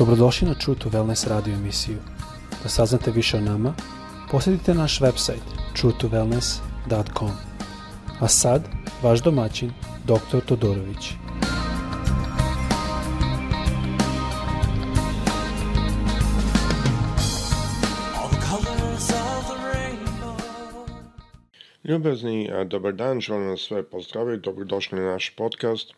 Dobrodošli na True to Wellness radio emisiju. Da saznate više o nama, posjetite naš website truetowellness.com. A sad, vaš domaćin, dr. Todorović. Ljubezni, dobar dan, želim vas sve pozdraviti, dobrodošli na naš podcast.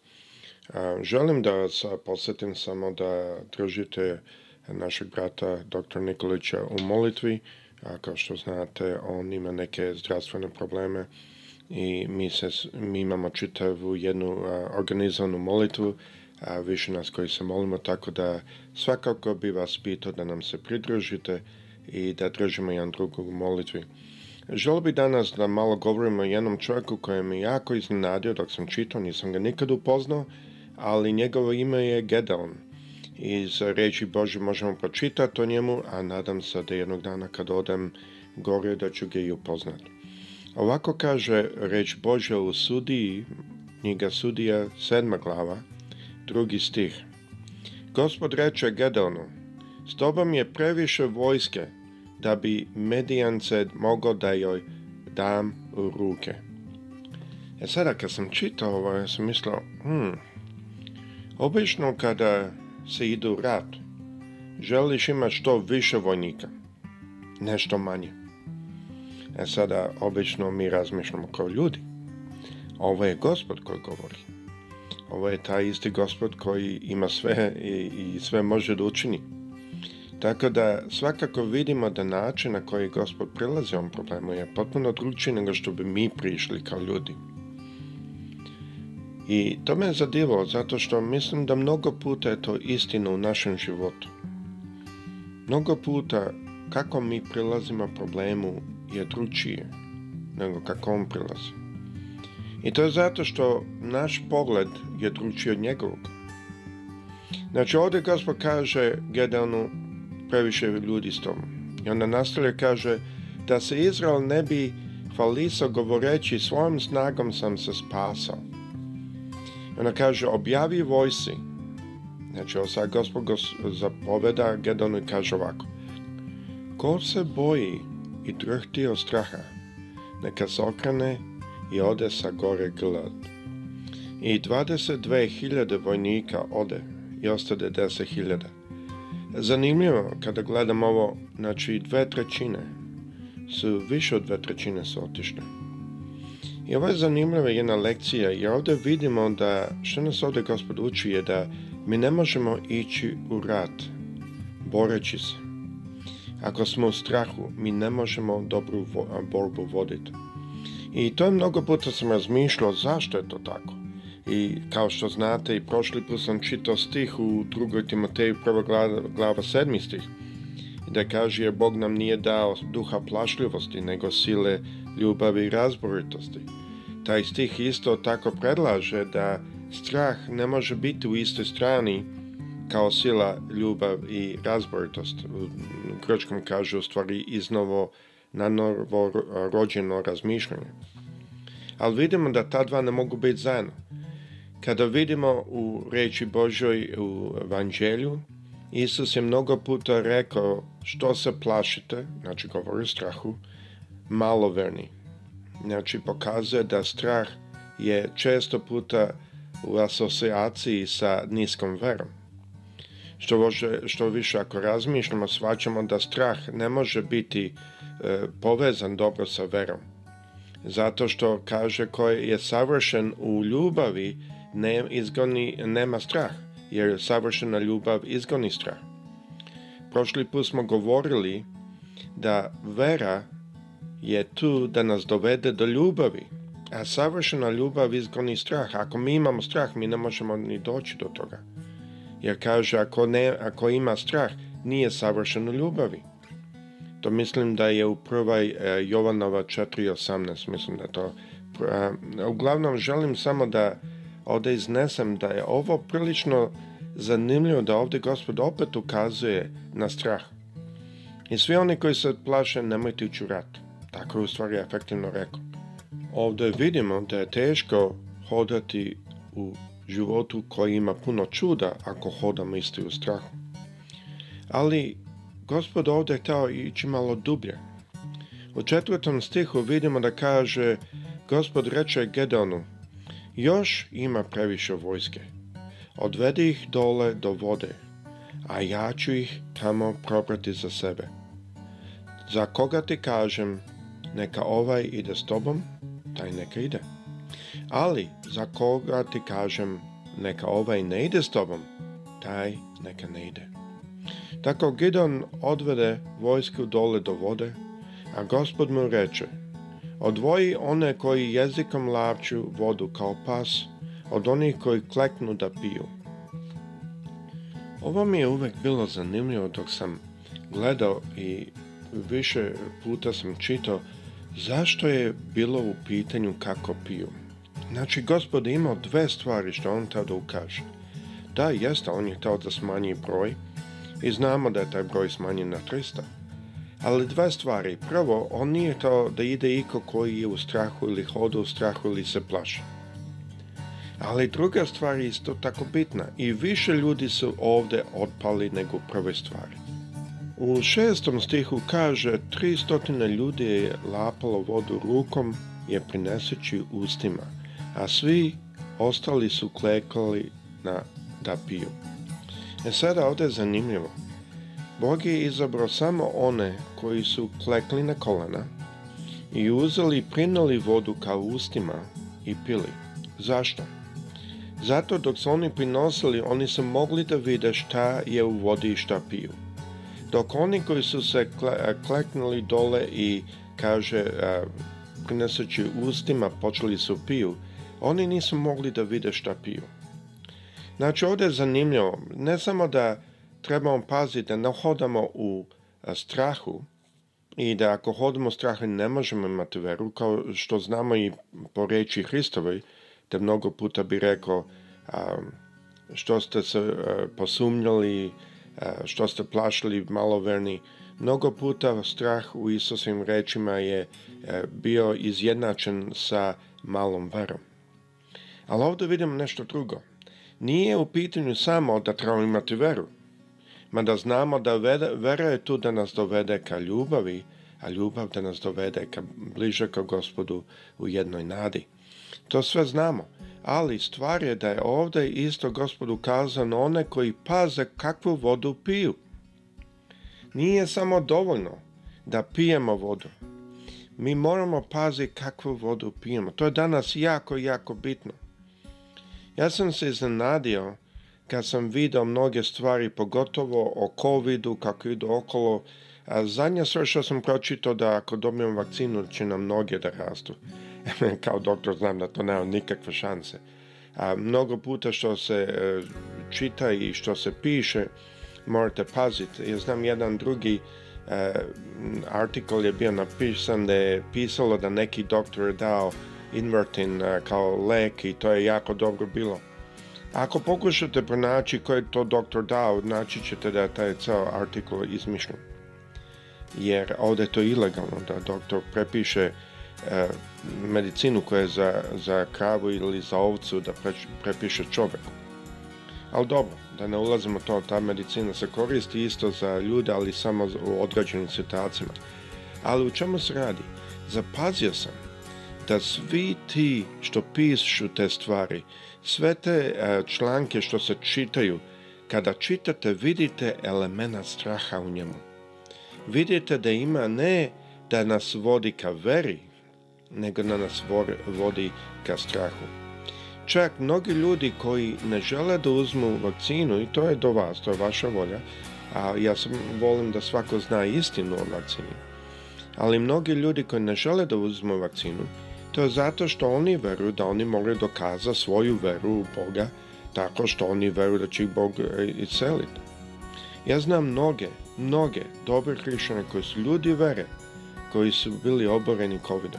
Želim da vas posjetim samo da držite našeg brata dr. Nikolića u molitvi. A kao što znate, on ima neke zdravstvene probleme i mi, se, mi imamo čitavu jednu organizovanu molitvu, a više nas koji se molimo, tako da svakako bi vas pitao da nam se pridružite i da držimo jedan drugog u molitvi. Želio bi danas da malo govorimo o jednom čovjeku koji mi jako iznenadio dok sam čitao, nisam ga nikad upoznao, ali njegovo ime je Gedeon. Iz reći Bože možemo pročitati o njemu, a nadam se da jednog dana kad odem gore da ću ga i upoznat. Ovako kaže reč Bože u sudiji, njega sudija, sedma glava, drugi stih. Gospod reče Gedeonu, s tobom je previše vojske da bi medijance mogao da joj dam u ruke. E sada kad sam čitao ovo, ja sam mislio, hmm, Obično kada se ide u rat, želiš imati što više vojnika, nešto manje. E sada, obično mi razmišljamo kao ljudi. Ovo je gospod koji govori. Ovo je taj isti gospod koji ima sve i, i sve može da učini. Tako da svakako vidimo da način na koji gospod prilazi ovom problemu je potpuno drugčiji nego što bi mi prišli kao ljudi. I to me je zadivalo zato što mislim da mnogo puta je to istina u našem životu. Mnogo puta kako mi prilazimo problemu je dručije nego kako on prilazi. I to je zato što naš pogled je drugčiji od njegovog. Znači ovdje gospod kaže Gedanu previše ljudi s tom. I onda nastavlja kaže da se Izrael ne bi hvalisao govoreći svojom snagom sam se spasao. Ona kaže, objavi vojsi. Znači, ovo sad gospod zapoveda Gedonu i kaže ovako. Ko se boji i drhti od straha, neka se okrene i ode sa gore glad. I 22.000 vojnika ode i ostade 10.000. Zanimljivo, kada gledam ovo, znači dve trećine, su više od dve trećine su otišle. I ovo je zanimljiva jedna lekcija jer ovdje vidimo da što nas ovdje gospod uči je da mi ne možemo ići u rat boreći se. Ako smo u strahu, mi ne možemo dobru borbu voditi. I to je mnogo puta sam razmišljao zašto je to tako. I kao što znate i prošli put sam čitao stih u drugoj Timoteju prva glava, 7 stih da kaže jer Bog nam nije dao duha plašljivosti, nego sile ljubavi i razboritosti. Taj stih isto tako predlaže da strah ne može biti u istoj strani kao sila, ljubav i razboritost. U kaže u stvari iznovo na novo rođeno razmišljanje. Ali vidimo da ta dva ne mogu biti zajedno. Kada vidimo u reči Božoj u evanđelju, Isus je mnogo puta rekao što se plašite, znači govori o strahu, maloverni. Znači pokazuje da strah je često puta u asocijaciji sa niskom verom. Što, što više ako razmišljamo, shvaćamo da strah ne može biti e, povezan dobro sa verom. Zato što kaže koji je savršen u ljubavi ne izgoni, nema strah, jer savršena ljubav izgoni strah. Prošli put smo govorili da vera je tu da nas dovede do ljubavi, a savršena ljubav izgoni strah. Ako mi imamo strah, mi ne možemo ni doći do toga. Jer kaže, ako, ne, ako ima strah, nije savršeno ljubavi. To mislim da je u prvoj e, Jovanova 4.18, mislim da to... Uglavnom, želim samo da ovdje iznesem da je ovo prilično zanimljivo da ovdje gospod opet ukazuje na strah. I svi oni koji se plaše nemojte ići u rat. Tako je u stvari efektivno rekao. Ovdje vidimo da je teško hodati u životu koji ima puno čuda ako hodamo isti u strahu. Ali gospod ovdje je htio ići malo dublje. U četvrtom stihu vidimo da kaže gospod reče Gedonu još ima previše vojske Odvedi ih dole do vode, a ja ću ih tamo probrati za sebe. Za koga ti kažem, neka ovaj ide s tobom, taj neka ide. Ali za koga ti kažem, neka ovaj ne ide s tobom, taj neka ne ide. Tako Gidon odvede vojsku dole do vode, a gospod mu reče, odvoji one koji jezikom lapću vodu kao pas od onih koji kleknu da piju. Ovo mi je uvek bilo zanimljivo dok sam gledao i više puta sam čitao zašto je bilo u pitanju kako piju. Znači, gospod je imao dve stvari što on tada ukaže. Da, jeste, on je tao da smanji broj i znamo da je taj broj smanjen na 300. Ali dve stvari. Prvo, on nije to da ide iko koji je u strahu ili hoda u strahu ili se plaši. Ali druga stvar je isto tako bitna i više ljudi su ovdje otpali nego prve stvari. U šestom stihu kaže, 300 ljudi je lapalo vodu rukom je prineseći ustima, a svi ostali su klekali na da piju. E sada ovdje je zanimljivo. Bog je izabrao samo one koji su klekli na kolena i uzeli i prinali vodu kao ustima i pili. Zašto? Zato dok su oni prinosili, oni su mogli da vide šta je u vodi i šta piju. Dok oni koji su se e, kleknuli dole i, kaže, prineseći e, ustima, počeli su piju, oni nisu mogli da vide šta piju. Znači, ovdje je zanimljivo, ne samo da trebamo paziti da ne hodamo u e, strahu i da ako hodimo strahu ne možemo imati veru, kao što znamo i po reči Hristovoj, te mnogo puta bi rekao što ste se e, posumnjali, e, što ste plašili maloverni. Mnogo puta strah u Isusovim rečima je e, bio izjednačen sa malom verom. Ali ovdje vidimo nešto drugo. Nije u pitanju samo da trebamo imati veru, mada znamo da vera je tu da nas dovede ka ljubavi, a ljubav da nas dovede ka bliže ka gospodu u jednoj nadi. To sve znamo. Ali stvar je da je ovdje isto gospod kazano one koji paze kakvu vodu piju. Nije samo dovoljno da pijemo vodu. Mi moramo paziti kakvu vodu pijemo. To je danas jako, jako bitno. Ja sam se iznenadio kad sam vidio mnoge stvari, pogotovo o covidu, kako idu okolo, Zadnja stvar što sam pročitao da ako dobijem vakcinu će nam noge da rastu. Kao doktor znam da to nema nikakve šanse. A mnogo puta što se e, čita i što se piše morate paziti. Ja znam jedan drugi e, artikl je bio napisan da je pisalo da neki doktor je dao invertin e, kao lek i to je jako dobro bilo. Ako pokušate pronaći koji je to doktor dao, naći ćete da je taj ceo artikl izmišljen jer ovdje je to ilegalno da doktor prepiše e, medicinu koja je za, za kravu ili za ovcu da prepiše čovjek. Ali dobro, da ne ulazimo to, ta medicina se koristi isto za ljude, ali samo u određenim situacijama. Ali u čemu se radi? Zapazio sam da svi ti što pišu te stvari, sve te e, članke što se čitaju, kada čitate vidite elemena straha u njemu vidite da ima ne da nas vodi ka veri, nego da nas vodi ka strahu. Čak mnogi ljudi koji ne žele da uzmu vakcinu, i to je do vas, to je vaša volja, a ja sam volim da svako zna istinu o vakcini, ali mnogi ljudi koji ne žele da uzmu vakcinu, to je zato što oni veruju da oni moraju dokaza svoju veru u Boga tako što oni veruju da će ih Bog e, iseliti. Ja znam mnoge, mnoge dobre hrišćane koji su ljudi vere, koji su bili oboreni covid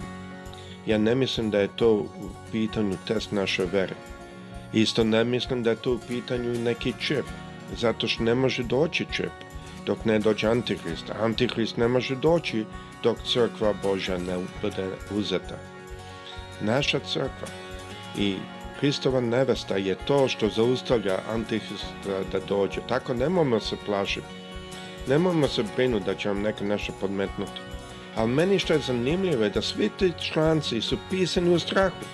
Ja ne mislim da je to u pitanju test naše vere. Isto ne mislim da je to u pitanju neki čep, zato što ne može doći čep dok ne dođe Antihrist. Antihrist ne može doći dok crkva Božja ne bude uzeta. Naša crkva i Kristova nevesta je to što zaustavlja Antihrista da dođe. Tako nemojmo se plašiti. Nemojmo se brinuti da će vam neko nešto podmetnuti. Ali meni što je zanimljivo je da svi ti članci su pisani u strahu.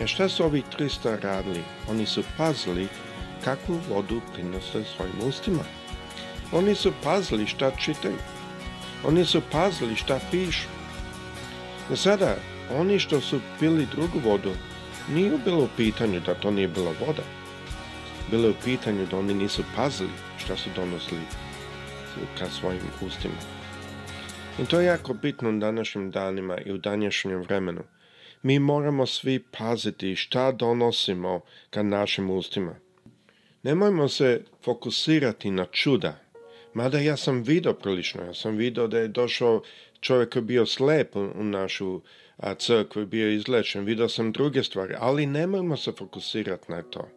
Jer što su ovi 300 radili? Oni su pazili kakvu vodu prinose svojim ustima. Oni su pazili šta čitaju. Oni su pazili šta pišu. E, sada, oni što su pili drugu vodu, nije bilo u pitanju da to nije bila voda. Bilo je u pitanju da oni nisu pazili šta su donosili ka svojim ustima. I to je jako bitno u današnjim danima i u današnjem vremenu. Mi moramo svi paziti šta donosimo ka našim ustima. Nemojmo se fokusirati na čuda. Mada ja sam vidio prilično, ja sam vidio da je došao čovjek koji je bio slep u našu a crkvi bio izlečen, vidio sam druge stvari, ali nemojmo se fokusirati na to,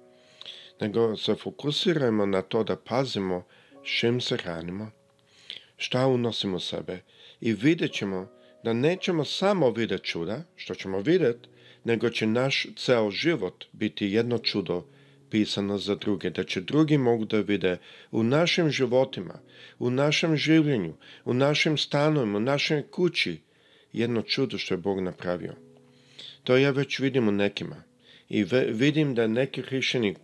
nego se fokusirajmo na to da pazimo s se hranimo, šta unosimo sebe i vidjet ćemo da nećemo samo vidjeti čuda, što ćemo vidjeti, nego će naš ceo život biti jedno čudo pisano za druge, da će drugi mogu da vide u našim životima, u našem življenju, u našim stanovima, u našoj kući, jedno čudo što je Bog napravio. To ja već vidim u nekima. I vidim da neki hrišćani,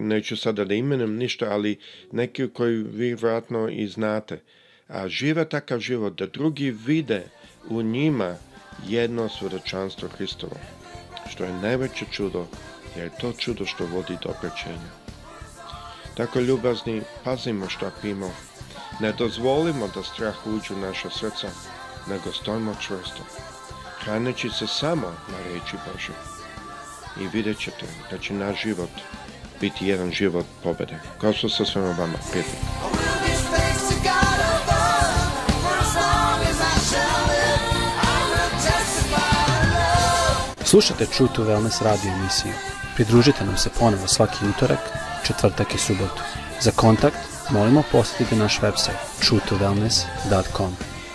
neću sada da imenem ništa, ali neki koji vi vjerojatno i znate, a žive takav život da drugi vide u njima jedno svjedočanstvo Hristovo, što je najveće čudo, jer je to čudo što vodi do oprećenja. Tako ljubazni, pazimo što pimo, ne dozvolimo da strah uđu u naša srca, nego stojimo čvrsto, hraneći se samo na reći Bože. I vidjet ćete da će naš život biti jedan život pobjede, kao što sa svema vama prijatelj. Slušajte True to Wellness radio emisiju. Pridružite nam se ponovo svaki utorak, četvrtak i subotu. Za kontakt molimo posjetite naš website true2wellness.com